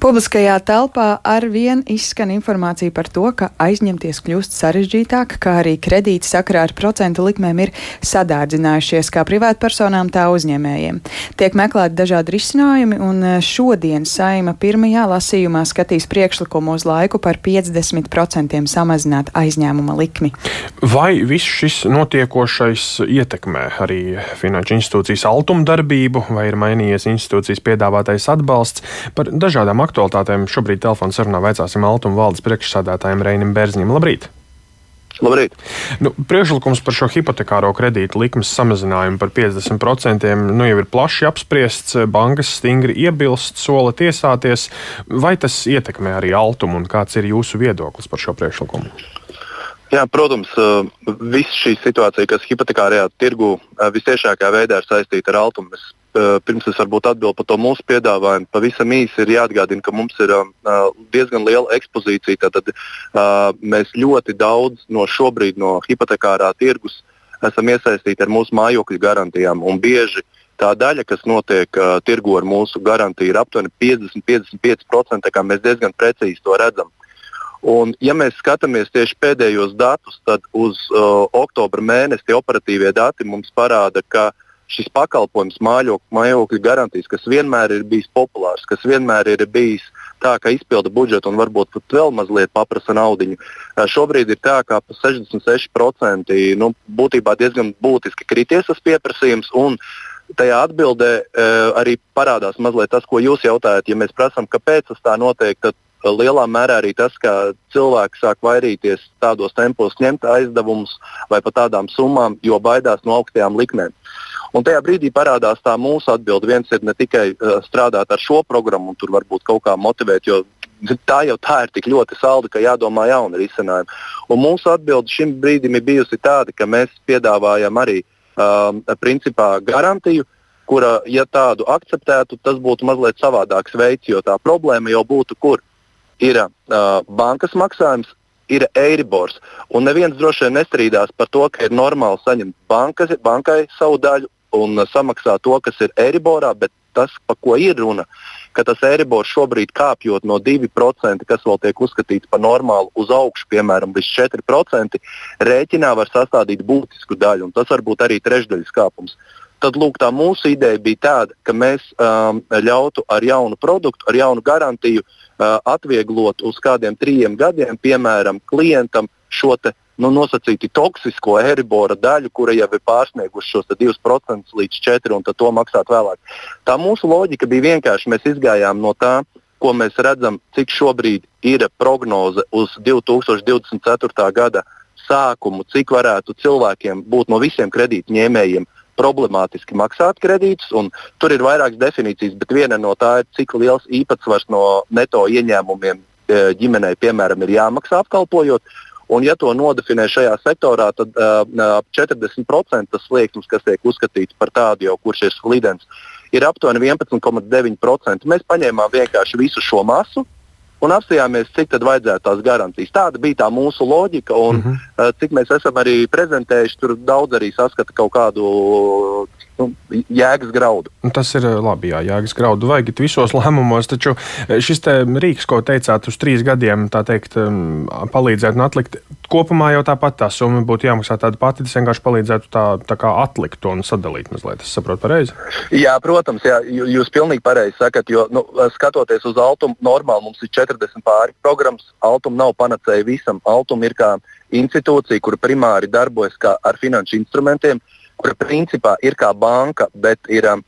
Publiskajā telpā ar vien izskan informācija par to, ka aizņemties kļūst sarežģītāk, kā arī kredīti sakarā ar procentu likmēm ir sadārdzinājušies kā privātpersonām, tā uzņēmējiem. Tiek meklēti dažādi risinājumi, un šodien saima pirmajā lasījumā skatīs priekšlikumu uz laiku par 50% samazināt aizņēmuma likmi. Vai viss šis notiekošais ietekmē arī finanšu institūcijas altumdarbību, vai ir mainījies institūcijas piedāvātais atbalsts par dažādām aktivitātēm? Aktualitātēm šobrīd telefona sarunā veicāsim Altuma valdes priekšsādātājiem Reinim Bērziņam. Labrīt! Labrīt. Nu, priekšlikums par šo hipotekāro kredītu likmes samazinājumu par 50% nu, jau ir plaši apspriests. Bankas stingri iebilst, sola tiesāties. Vai tas ietekmē arī Altumu un kāds ir jūsu viedoklis par šo priekšlikumu? Jā, protams, visa šī situācija, kas hipotekārajā tirgu visciešākā veidā ir saistīta ar Altumu, mēs Eh, pirms es varbūt atbildu par to mūsu piedāvājumu, pavisam īsi ir jāatgādina, ka mums ir uh, diezgan liela ekspozīcija. Tad uh, mēs ļoti daudz no šobrīd no hipotekārā tirgus esam iesaistīti ar mūsu mājokļu garantijām. Bieži tā daļa, kas notiek uh, tirgu ar mūsu garantiju, ir aptuveni 50-55%. Mēs diezgan precīzi to redzam. Un, ja mēs skatāmies tieši pēdējos datus, tad uz uh, oktobra mēnesi operatīvie dati mums parāda, ka uh, šis pakalpojums, mājokļu garantijas, kas vienmēr ir bijis populārs, kas vienmēr ir bijis tā, ka izpilda budžetu un varbūt pat vēl mazliet paprasa naudu. Šobrīd ir tā, ka pa 66% nu, būtībā diezgan būtiski krities tas pieprasījums. Tajā atbildē arī parādās mazliet tas, ko jūs jautājat. Ja mēs prasām, kāpēc tas tā notiek, tad lielā mērā arī tas, ka cilvēki sāk vairīties tādos tempos, ņemt aizdevumus vai pat tādām summām, jo baidās no augstajām likmēm. Un tajā brīdī parādās tā mūsu atbilde. Viens ir ne tikai uh, strādāt ar šo programmu un tur varbūt kaut kā motivēt, jo tā jau tā ir tik ļoti salda, ka jādomā jauni risinājumi. Un mūsu atbilde šim brīdim ir bijusi tāda, ka mēs piedāvājam arī um, principā garantiju, kura, ja tādu akceptētu, tas būtu mazliet savādāks veids, jo tā problēma jau būtu, kur ir uh, bankas maksājums, ir Eiribors. Un neviens droši vien nestrīdās par to, ka ir normāli saņemt bankas, bankai savu daļu un samaksā to, kas ir Eiriborā, bet tas, par ko ir runa, ka tas Eiribors šobrīd kāpjot no 2%, kas vēl tiek uzskatīts par normālu, uz augšu, piemēram, līdz 4%, rēķinā var sastādīt būtisku daļu, un tas var būt arī trešdaļas kāpums. Tad lūk, tā mūsu ideja bija tāda, ka mēs um, ļautu ar jaunu produktu, ar jaunu garantiju uh, atvieglot uz kādiem trim gadiem, piemēram, klientam šo nu, nosacīti toksisko eribora daļu, kura jau ir pārsniegusi šos 2% līdz 4% un to maksāt vēlāk. Tā mūsu loģika bija vienkārši. Mēs izgājām no tā, ko mēs redzam, cik šobrīd ir prognoze uz 2024. gada sākumu, cik varētu cilvēkiem būt no visiem kredītņēmējiem problemātiski maksāt kredītus. Tur ir vairākas definīcijas, bet viena no tām ir, cik liels īpatsvars no neto ieņēmumiem e, ģimenei, piemēram, ir jāmaksā apkalpojot. Un, ja to nodefinē šajā sektorā, tad ap uh, 40% tas slieksnis, kas tiek uzskatīts par tādu jau, kurš ir slidens, ir aptuveni 11,9%. Mēs paņēmām vienkārši visu šo masu un apstājāmies, cik tad vajadzētu tās garantijas. Tāda bija tā mūsu loģika, un mm -hmm. cik mēs esam arī prezentējuši, tur daudz arī saskata kaut kādu nu, jēgas graudu. Nu, tas ir labi, jā, jēgas graudu vajag visos lēmumos, taču šis rīks, ko teicāt, uz trīs gadiem, teikt, palīdzēt un atlikt, kopumā jau tāpat tā summa būtu jāmaksā tāda pati, tas vienkārši palīdzētu tā, tā kā atlikt to un sadalīt mazliet. Es saprotu pareizi? Jā, protams, jā, jūs pilnīgi pareizi sakat, jo nu, skatoties uz Altumu, normāli mums ir 40 pāri programmas, Altuma nav panacēja visam, Altuma ir kā institūcija, kura primāri darbojas ar finanšu instrumentiem, kura principā ir kā banka, bet ir um,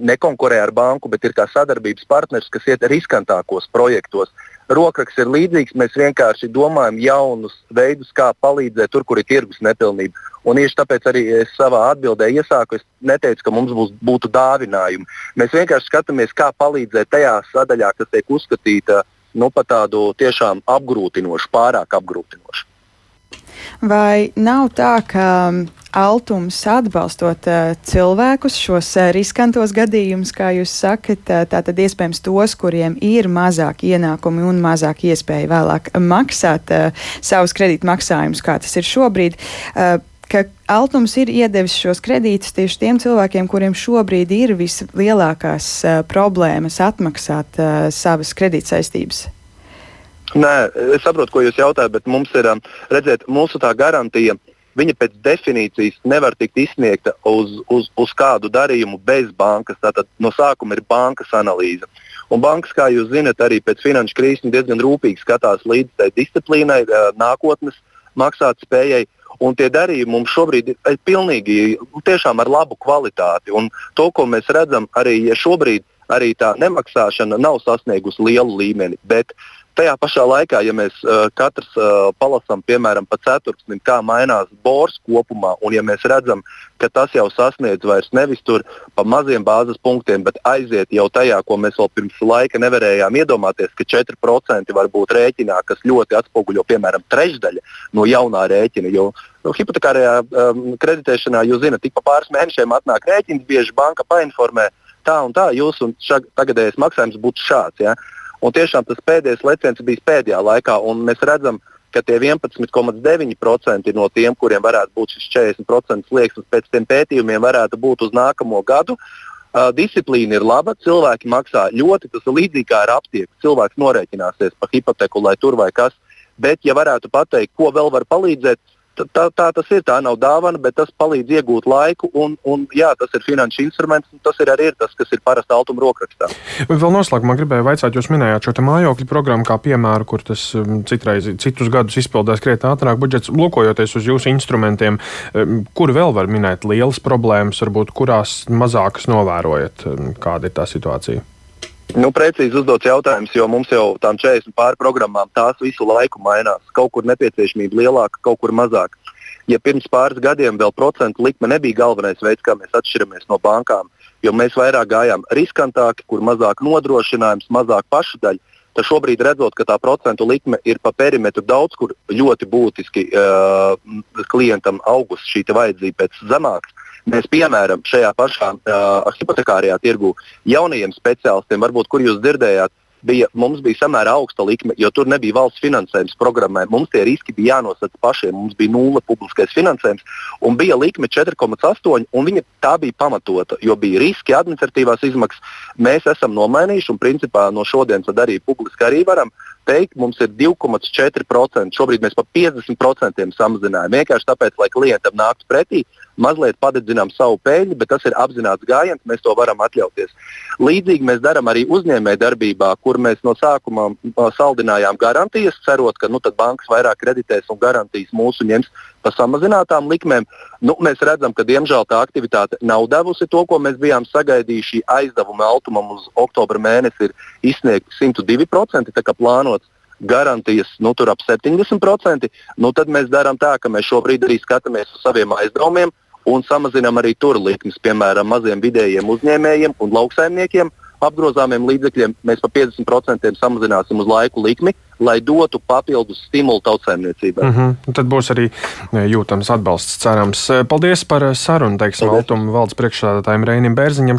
nekonkurē ar banku, bet ir kā sadarbības partners, kas iet riskantākos projektos. Rokraks ir līdzīgs, mēs vienkārši domājam jaunus veidus, kā palīdzēt tur, kur ir tirgus nepilnība. Un tieši tāpēc arī es savā atbildē iesāku, es neteicu, ka mums būs, būtu dāvinājumi. Mēs vienkārši skatāmies, kā palīdzēt tajā sadaļā, kas tiek uzskatīta nu, par tādu tiešām apgrūtinošu, pārāk apgrūtinošu. Vai nav tā, ka Altums atbalstot uh, cilvēkus, šos uh, riskantos gadījumus, kā jūs sakat, uh, tātad iespējams tos, kuriem ir mazāk ienākumi un mazāk iespēja vēlāk maksāt uh, savus kredītmaksājumus, kā tas ir šobrīd. Uh, ka Altums ir iedevis šos kredītus tieši tiem cilvēkiem, kuriem šobrīd ir vislielākās uh, problēmas atmaksāt uh, savas kredītsaistības? Nē, es saprotu, ko jūs jautājat, bet mums ir, redziet, mūsu tā garantija, viņa pēc definīcijas nevar tikt izsniegta uz, uz, uz kādu darījumu bez bankas. Tātad no sākuma ir bankas analīze. Un bankas, kā jūs zinat, arī pēc finanšu krīzes diezgan rūpīgi skatās līdz tai disciplīnai, nākotnes maksātspējai. Un tie darījumi mums šobrīd ir pilnīgi tiešām ar labu kvalitāti. Un to, ko mēs redzam, arī ja šobrīd arī tā nemaksāšana nav sasniegusi lielu līmeni. Bet Tajā pašā laikā, ja mēs uh, katrs uh, palasām, piemēram, pa ceturksnim, kā mainās bors kopumā, un ja mēs redzam, ka tas jau sasniedz vairs nevis tur pa maziem bāzes punktiem, bet aiziet jau tajā, ko mēs vēl pirms laika nevarējām iedomāties, ka 4% var būt rēķinā, kas ļoti atspoguļo, piemēram, trešdaļa no jaunā rēķina. Jo nu, hipotekārajā um, kreditēšanā, jūs zināt, tik pa pāris mēnešiem atnāk rēķins, bieži banka painformē, tā un tā, jūsu tagadējais maksājums būtu šāds. Ja? Un tiešām tas pēdējais leciens bija pēdējā laikā, un mēs redzam, ka tie 11,9% no tiem, kuriem varētu būt šis 40% slieksnis, pēc tiem pētījumiem varētu būt uz nākamo gadu. Uh, disciplīna ir laba, cilvēki maksā ļoti, tas ir līdzīgi kā ar aptieku. Cilvēks norēķināsies par hipoteku, lai tur vai kas. Bet, ja varētu pateikt, ko vēl var palīdzēt, tā, tā tas ir. Tā nav dāvana, bet tas palīdz iegūt laiku. Un, un, jā, tas ir finanšu instruments, un tas ir arī ir tas, kas ir parasti altuma rokrakstā. Vēl noslēgumā gribēju jautāt, jūs minējāt šo mājokļu programmu kā piemēru, kur tas um, citreiz, citus gadus izpildās krietni ātrāk budžets. Lūkojoties uz jūsu instrumentiem, um, kur vēl var minēt lielas problēmas, varbūt kurās mazākas novērojat, um, kāda ir tā situācija? Nu, precīzi uzdots jautājums, jo mums jau tām 40 pāri programmām tās visu laiku mainās. Kaut kur nepieciešamība lielāka, kaut kur mazāka. Ja pirms pāris gadiem vēl procentu likme nebija galvenais veids, kā mēs atšķiramies no bankām, jo mēs vairāk gājām riskantāki, kur mazāk nodrošinājums, mazāk pašu daļu, tad šobrīd redzot, ka tā procentu likme ir pa perimetru daudz kur ļoti būtiski uh, klientam augusi šī vajadzība pēc zemākas Mēs, piemēram, šajā pašā uh, hipotekārajā tirgu jaunajiem speciālistiem, varbūt kur jūs dzirdējāt, bija, mums bija samērā augsta likme, jo tur nebija valsts finansējums programmai. Mums tie riski bija jānosaka pašiem. Mums bija nulle publiskais finansējums, un bija likme 4,8, un viņa tā bija pamatota, jo bija riski, administratīvās izmaksas. Mēs esam nomainījuši, un principā no šodienas arī publiski arī varam teikt, mums ir 2,4%. Šobrīd mēs pa 50% samazinājām. Vienkārši tāpēc, lai klientam nāktu pretī, mazliet padedzinām savu peļņu, bet tas ir apzināts gājiens, mēs to varam atļauties. Līdzīgi mēs darām arī uzņēmējdarbībā, kur mēs no sākuma saldinājām garantijas, cerot, ka nu, bankas vairāk kreditēs un garantijas mūsu ņems pa samazinātām likmēm. Nu, mēs redzam, ka diemžēl tā aktivitāte nav devusi to, ko mēs bijām sagaidījuši. Aizdevuma altumam uz oktobra mēnesi ir izsniegti 102%, tā kā plānots garantijas nu, ap 70%, nu, tad mēs darām tā, ka mēs šobrīd arī skatāmies uz saviem aizdevumiem un samazinām arī tur likmes, piemēram, maziem vidējiem uzņēmējiem un lauksaimniekiem apgrozāmiem līdzekļiem mēs pa 50% samazināsim uz laiku likmi, lai dotu papildus stimulu tautsēmniecībai. Mm -hmm. Tad būs arī e, jūtams atbalsts, cerams. Paldies par sarunu, teiksim, Altuma valdes priekšsādātājiem Reinim Bērziņam.